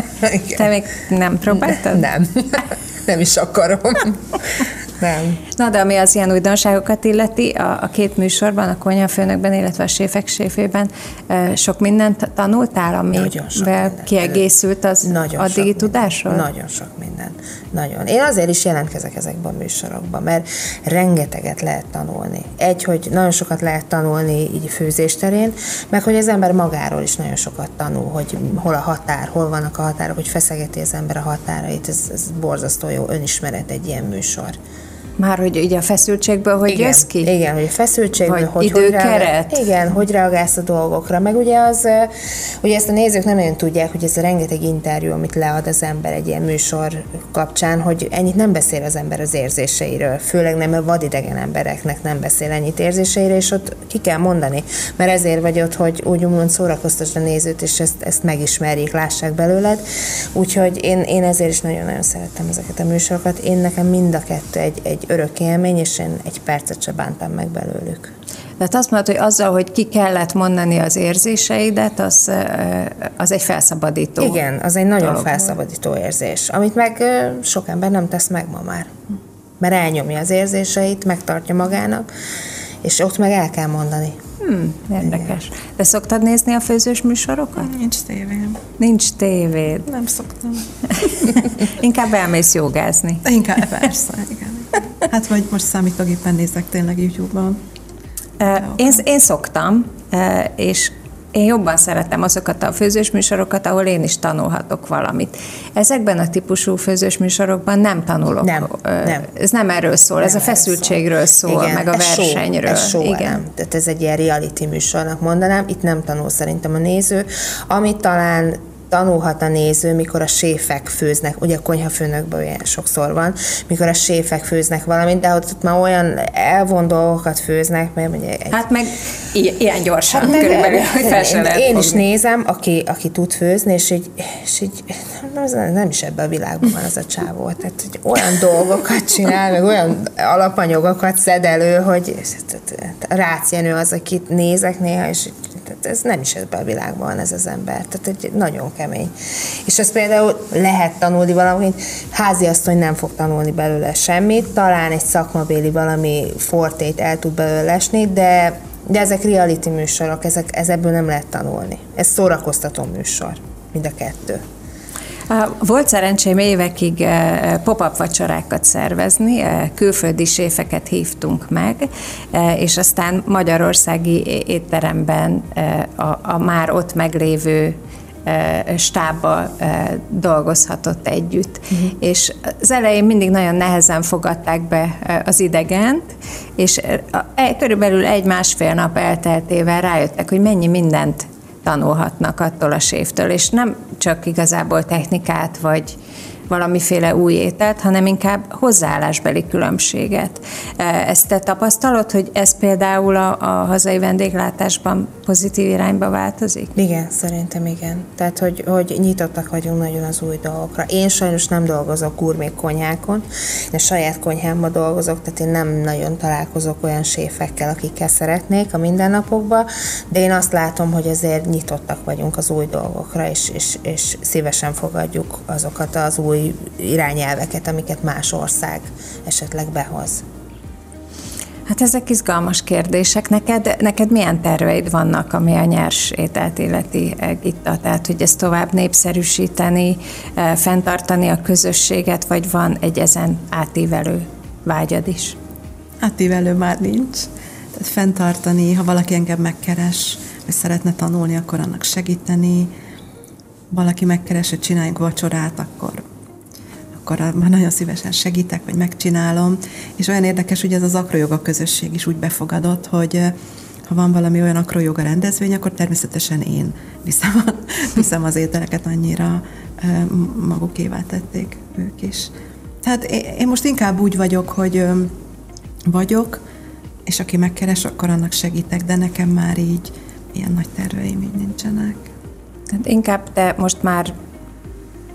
Te még nem próbáltad? Nem. Nem is akarom. Nem. Na, de ami az ilyen újdonságokat illeti, a, a két műsorban, a konyhafőnökben, illetve a séfek séfében sok mindent tanultál, amivel kiegészült az nagyon addigi tudásról? Nagyon sok minden. Nagyon. Én azért is jelentkezek ezekben a műsorokban, mert rengeteget lehet tanulni. Egy, hogy nagyon sokat lehet tanulni így főzésterén, meg hogy az ember magáról is nagyon sokat tanul, hogy hol a határ, hol vannak a határok, hogy feszegeti az ember a határait. Ez, ez borzasztó jó önismeret egy ilyen műsor. Már hogy ugye a feszültségből, hogy igen, jössz ki? Igen, hogy a feszültségből, Vagy hogy időkeret? Hogy igen, hogy reagálsz a dolgokra. Meg ugye az, ugye ezt a nézők nem nagyon tudják, hogy ez a rengeteg interjú, amit lead az ember egy ilyen műsor kapcsán, hogy ennyit nem beszél az ember az érzéseiről, főleg nem a vadidegen embereknek nem beszél ennyit érzéseiről, és ott ki kell mondani, mert ezért vagy ott, hogy úgy úgymond szórakoztasd a nézőt, és ezt, ezt megismerjék, lássák belőled. Úgyhogy én, én ezért is nagyon-nagyon szerettem ezeket a műsorokat. Én nekem mind a kettő egy, egy örök élmény, és én egy percet se bántam meg belőlük. Tehát azt mondod, hogy azzal, hogy ki kellett mondani az érzéseidet, az, az egy felszabadító. Igen, az egy nagyon dolog. felszabadító érzés, amit meg sok ember nem tesz meg ma már. Mert elnyomja az érzéseit, megtartja magának, és ott meg el kell mondani. Hmm, érdekes. Igen. De szoktad nézni a főzős műsorokat? Nincs tévém. Nincs tévéd? Nem szoktam. Inkább elmész jogázni. Inkább, persze, igen. Hát vagy most számítógépen nézek tényleg YouTube-ban. Én, én szoktam, és én jobban szeretem azokat a főzős műsorokat, ahol én is tanulhatok valamit. Ezekben a típusú főzős műsorokban nem tanulok. Nem, nem. Ez nem erről szól, nem ez a feszültségről szól, Igen, meg a versenyről. Show, ez show, Igen. Nem. Tehát ez egy ilyen reality műsornak mondanám, itt nem tanul szerintem a néző. Amit talán tanulhat a néző, mikor a séfek főznek, ugye a konyhafőnökből ilyen sokszor van, mikor a séfek főznek valamit, de ott már olyan elvon dolgokat főznek, mert ugye egy... Hát meg ilyen gyorsan hát körülbelül, hogy fel én, én is nézem, aki, aki tud főzni, és így, és így nem, nem is ebben a világban van az a csávó. Tehát, hogy olyan dolgokat csinál, meg olyan alapanyagokat szed elő, hogy Rácz Jenő az, akit nézek néha, és tehát ez nem is ebben a világban van ez az ember. Tehát egy nagyon kemény. És ezt például lehet tanulni valamit, háziasszony nem fog tanulni belőle semmit, talán egy szakmabéli valami fortét el tud belőle lesni, de, de ezek reality műsorok, ezek, ez ebből nem lehet tanulni. Ez szórakoztató műsor, mind a kettő. Volt szerencsém évekig eh, pop-up vacsorákat szervezni, eh, külföldi séfeket hívtunk meg, és aztán magyarországi étteremben a, a már ott meglévő stábbal dolgozhatott együtt. Uh-huh. És az elején mindig nagyon nehezen fogadták be az idegent, és e, körülbelül egy-másfél nap elteltével rájöttek, hogy mennyi mindent tanulhatnak attól a sévtől, és nem csak igazából technikát vagy valamiféle új ételt, hanem inkább hozzáállásbeli különbséget. E, ezt te tapasztalod, hogy ez például a, a hazai vendéglátásban pozitív irányba változik? Igen, szerintem igen. Tehát, hogy, hogy nyitottak vagyunk nagyon az új dolgokra. Én sajnos nem dolgozok gurmé konyhákon, a saját konyhámban dolgozok, tehát én nem nagyon találkozok olyan séfekkel, akikkel szeretnék a mindennapokban, de én azt látom, hogy azért nyitottak vagyunk az új dolgokra, és, és, és szívesen fogadjuk azokat az új új irányelveket, amiket más ország esetleg behoz. Hát ezek izgalmas kérdések. Neked, neked milyen terveid vannak, ami a nyers ételt illeti Gitta? Tehát, hogy ezt tovább népszerűsíteni, eh, fenntartani a közösséget, vagy van egy ezen átívelő vágyad is? Átívelő már nincs. Tehát fenntartani, ha valaki engem megkeres, vagy szeretne tanulni, akkor annak segíteni. Valaki megkeres, hogy csináljunk vacsorát, akkor akkor már nagyon szívesen segítek, vagy megcsinálom. És olyan érdekes, hogy ez az akrojoga közösség is úgy befogadott, hogy ha van valami olyan akrojoga rendezvény, akkor természetesen én viszem, a, viszem az ételeket, annyira magukévá tették ők is. Tehát én most inkább úgy vagyok, hogy vagyok, és aki megkeres, akkor annak segítek, de nekem már így ilyen nagy terveim így nincsenek. Tehát inkább te most már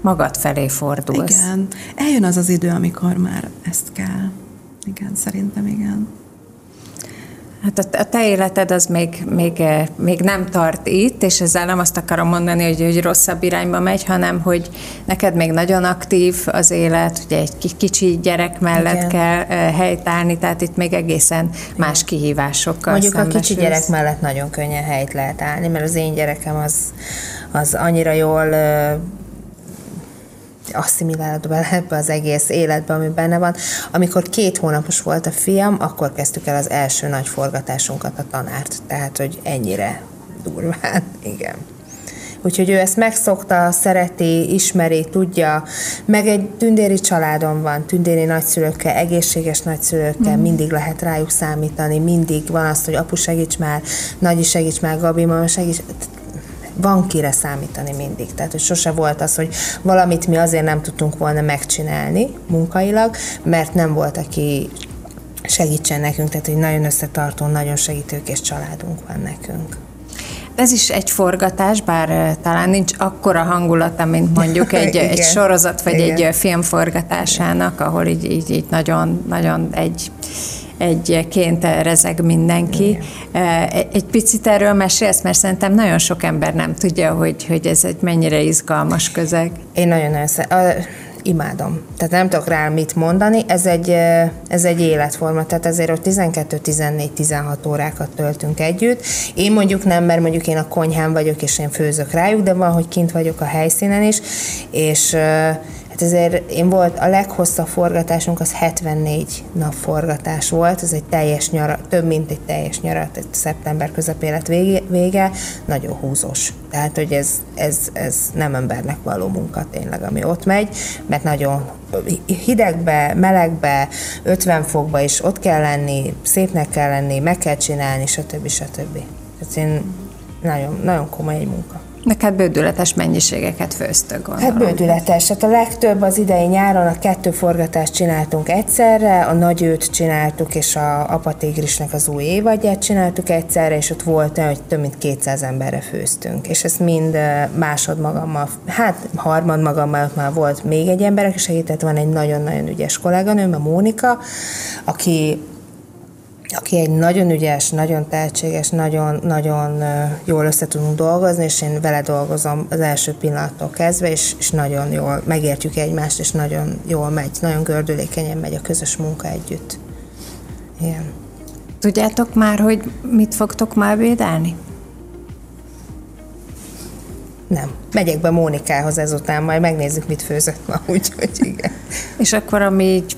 magad felé fordulsz. Igen. Eljön az az idő, amikor már ezt kell. Igen, szerintem igen. Hát a te életed az még, még, eh, még nem tart itt, és ezzel nem azt akarom mondani, hogy, hogy rosszabb irányba megy, hanem hogy neked még nagyon aktív az élet, ugye egy kicsi gyerek mellett Igen. kell eh, helytállni, tehát itt még egészen más kihívásokkal Mondjuk szembesülsz. a kicsi gyerek mellett nagyon könnyen helyt lehet állni, mert az én gyerekem az, az annyira jól asszimilálod bele ebbe az egész életbe, ami benne van. Amikor két hónapos volt a fiam, akkor kezdtük el az első nagy forgatásunkat a tanárt. Tehát, hogy ennyire durván, igen. Úgyhogy ő ezt megszokta, szereti, ismeri, tudja, meg egy tündéri családon van, tündéri nagyszülőkkel, egészséges nagyszülőkkel, mm. mindig lehet rájuk számítani, mindig van az, hogy apu segíts már, nagyi segíts már, Gabi, mama segíts, van kire számítani mindig. Tehát, hogy sose volt az, hogy valamit mi azért nem tudtunk volna megcsinálni munkailag, mert nem volt, aki segítsen nekünk, tehát hogy nagyon összetartó, nagyon segítőkés családunk van nekünk. Ez is egy forgatás, bár talán nincs akkora hangulata, mint mondjuk egy, egy sorozat vagy Igen. egy film forgatásának, ahol így, így, így nagyon, nagyon egy egyként rezeg mindenki. Igen. Egy picit erről mesélsz, mert szerintem nagyon sok ember nem tudja, hogy, hogy ez egy mennyire izgalmas közeg. Én nagyon-nagyon imádom. Tehát nem tudok rá mit mondani, ez egy, ez egy életforma, tehát ezért ott 12-14-16 órákat töltünk együtt. Én mondjuk nem, mert mondjuk én a konyhán vagyok, és én főzök rájuk, de van, hogy kint vagyok a helyszínen is, és Hát ezért én volt, a leghosszabb forgatásunk az 74 nap forgatás volt, ez egy teljes nyara, több mint egy teljes nyara, egy szeptember vége, vége, nagyon húzós. Tehát, hogy ez, ez, ez nem embernek való munka tényleg, ami ott megy, mert nagyon hidegbe, melegbe, 50 fokba is ott kell lenni, szépnek kell lenni, meg kell csinálni, stb. stb. Tehát én nagyon, nagyon komoly egy munka. Neked bődületes mennyiségeket főztök, gondolom. Hát bődületes. Hát a legtöbb az idei nyáron a kettő forgatást csináltunk egyszerre, a nagyőt csináltuk, és a apatigrisnek az új évadját csináltuk egyszerre, és ott volt olyan, hogy több mint 200 emberre főztünk. És ezt mind másod magammal, hát harmad magammal ott már volt még egy ember, aki segített, van egy nagyon-nagyon ügyes kolléganőm, a Mónika, aki aki egy nagyon ügyes, nagyon tehetséges, nagyon, nagyon jól össze tudunk dolgozni, és én vele dolgozom az első pillanattól kezdve, és, és nagyon jól megértjük egymást, és nagyon jól megy, nagyon gördülékenyen megy a közös munka együtt. Igen. Tudjátok már, hogy mit fogtok már védelni? Nem. Megyek be Mónikához ezután, majd megnézzük, mit főzött ma, úgyhogy igen. És akkor, ami így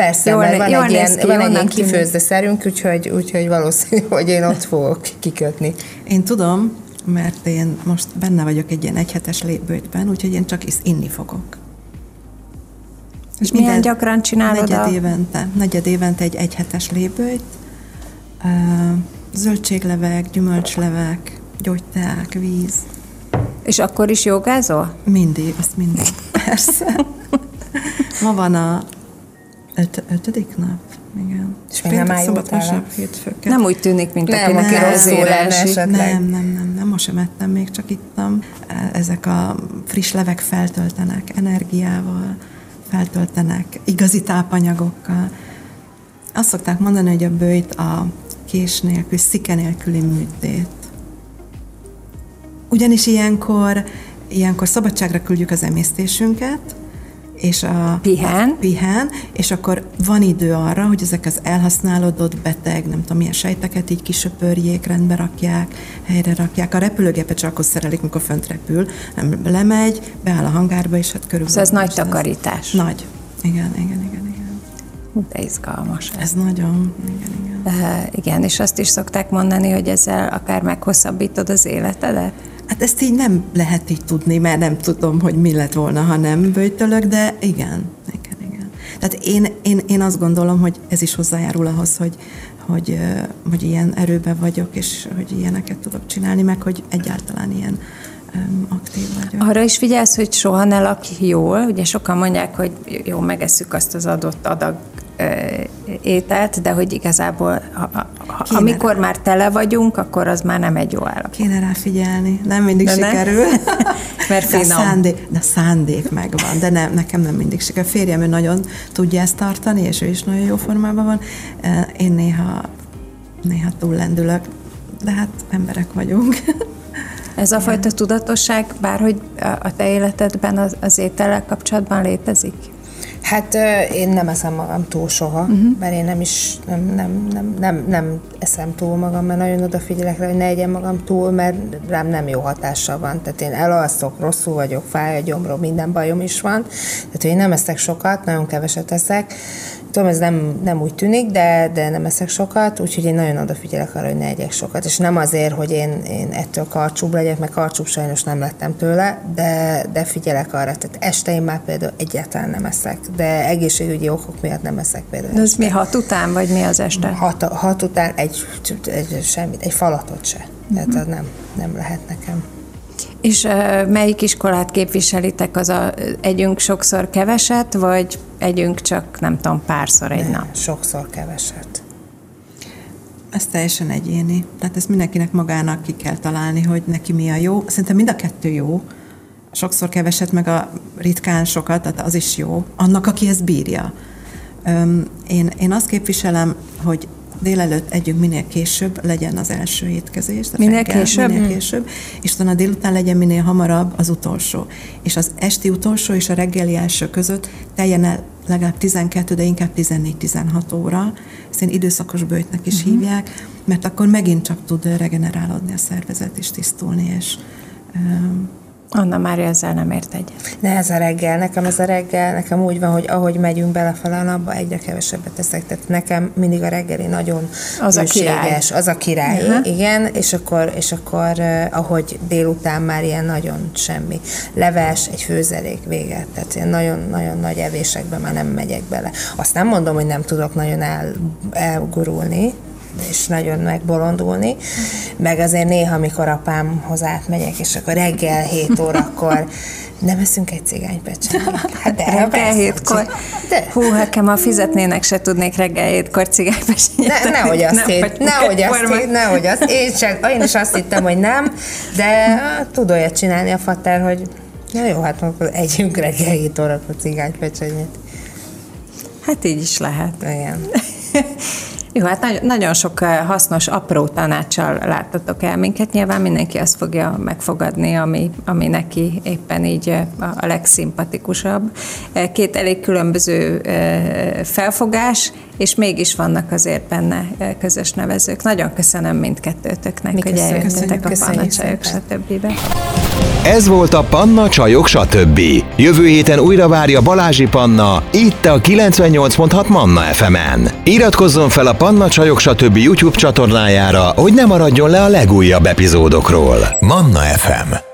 Persze, jól, mert van jól egy ilyen, ki, van egy ilyen kifőzde szerünk, úgyhogy, úgyhogy valószínű, hogy én ott fogok kikötni. Én tudom, mert én most benne vagyok egy ilyen egyhetes lépbőjtben, úgyhogy én csak is inni fogok. És milyen minden gyakran csinálod negyed a... évente, negyed évente egy egyhetes lébőjt, zöldséglevek, gyümölcslevek, gyógyteák, víz. És akkor is jogázol? Mindig, azt mindig, persze. Ma van a öt, ötödik nap? Igen. És még nem áll Nem úgy tűnik, mint nem, akinek nem, Nem, nem, nem, nem, most sem ettem, még csak ittam. Ezek a friss levek feltöltenek energiával, feltöltenek igazi tápanyagokkal. Azt szokták mondani, hogy a bőjt a kés nélkül, szike nélküli műtét. Ugyanis ilyenkor, ilyenkor szabadságra küldjük az emésztésünket, és a pihen. pihen, és akkor van idő arra, hogy ezek az elhasználódott beteg, nem tudom, milyen sejteket így kisöpörjék, rendbe rakják, helyre rakják. A repülőgépet csak akkor szerelik, mikor fönt repül, nem lemegy, beáll a hangárba, és hát körülbelül. Szóval ez nagy takarítás. Nagy. Igen, igen, igen, igen. De izgalmas. Ez, ez nagyon, igen, igen. Uh, igen, és azt is szokták mondani, hogy ezzel akár meghosszabbítod az életedet? Hát ezt így nem lehet így tudni, mert nem tudom, hogy mi lett volna, ha nem bőjtölök, de igen, igen, igen. Tehát én, én, én azt gondolom, hogy ez is hozzájárul ahhoz, hogy, hogy, hogy ilyen erőben vagyok, és hogy ilyeneket tudok csinálni, meg hogy egyáltalán ilyen aktív vagyok. Arra is figyelsz, hogy soha ne lakj jól. Ugye sokan mondják, hogy jó, megesszük azt az adott adag ételt, de hogy igazából ha, ha, amikor rá. már tele vagyunk, akkor az már nem egy jó állapot. Kéne rá figyelni, nem mindig de sikerül. Mert finom. De szándék, de szándék megvan, de nem, nekem nem mindig sikerül. A férjem ő nagyon tudja ezt tartani, és ő is nagyon jó formában van. Én néha, néha túllendülök, de hát emberek vagyunk. Ez a fajta tudatosság bárhogy a te életedben az, az étellel kapcsolatban létezik? Hát én nem eszem magam túl soha, uh-huh. mert én nem is nem, nem, nem, nem, nem eszem túl magam, mert nagyon odafigyelek rá, hogy ne egyen magam túl, mert rám nem jó hatással van. Tehát én elalszok, rosszul vagyok, fáj a gyomrom, minden bajom is van. Tehát, én nem eszek sokat, nagyon keveset eszek, Tudom, ez nem, nem úgy tűnik, de, de nem eszek sokat, úgyhogy én nagyon odafigyelek arra, hogy ne egyek sokat. És nem azért, hogy én, én ettől karcsúbb legyek, mert karcsúbb sajnos nem lettem tőle, de, de figyelek arra. Tehát este én már például egyáltalán nem eszek, de egészségügyi okok miatt nem eszek például. De ez mi hat után, vagy mi az este? Hat, hat után egy, egy, semmit, egy falatot se. Tehát az nem, nem lehet nekem. És melyik iskolát képviselitek? Az a együnk sokszor keveset, vagy együnk csak nem tudom, párszor egy ne, nap? Sokszor keveset. Ez teljesen egyéni. Tehát ezt mindenkinek magának ki kell találni, hogy neki mi a jó. Szerintem mind a kettő jó. Sokszor keveset, meg a ritkán sokat, tehát az is jó. Annak, aki ezt bírja. Én, én azt képviselem, hogy délelőtt együnk minél később legyen az első étkezés. Minél reggel, később? Minél hmm. később, és utána délután legyen minél hamarabb az utolsó. És az esti utolsó és a reggeli első között teljen el legalább 12, de inkább 14-16 óra. Ezt én időszakos bőjtnek is uh-huh. hívják, mert akkor megint csak tud regenerálódni a szervezet és tisztulni, és Anna Mária ezzel nem ért egyet. Ne, ez a reggel. Nekem ez a reggel, nekem úgy van, hogy ahogy megyünk belefele a napba, egyre kevesebbet teszek. Tehát nekem mindig a reggeli nagyon az a király. Az a király, uh-huh. igen. És akkor, és akkor ahogy délután már ilyen nagyon semmi. Leves, egy főzelék véget. Tehát ilyen nagyon-nagyon nagy evésekbe már nem megyek bele. Azt nem mondom, hogy nem tudok nagyon el, elgurulni, és nagyon megbolondulni, meg azért néha, amikor apámhoz átmegyek, és akkor reggel 7 órakor nem eszünk egy cigánypecsenyét. Hát de reggel hétkor. De. Hú, nekem ha fizetnének, se tudnék reggel hétkor cigánypecsenyét. Ne, nehogy azt hét, nehogy azt hét, nehogy azt. Én, csak, én is azt hittem, hogy nem, de hát, tud olyat csinálni a fater, hogy na jó, hát akkor együnk reggel 7 órakor cigánypecsenyét. Hát így is lehet. Igen. Jó, hát nagyon, nagyon sok eh, hasznos, apró tanácssal láttatok el minket. Nyilván mindenki azt fogja megfogadni, ami, ami neki éppen így eh, a legszimpatikusabb. Eh, két elég különböző felfogás, és mégis vannak azért benne közös nevezők. Nagyon köszönöm mindkettőtöknek, Mi hogy eljöttetek a panacsajok, stb. Ez volt a Panna Csajok stb. Jövő héten újra várja Balázsi Panna, itt a 98.6 Manna FM-en. Iratkozzon fel a Panna Csajok stb. YouTube csatornájára, hogy ne maradjon le a legújabb epizódokról. Manna FM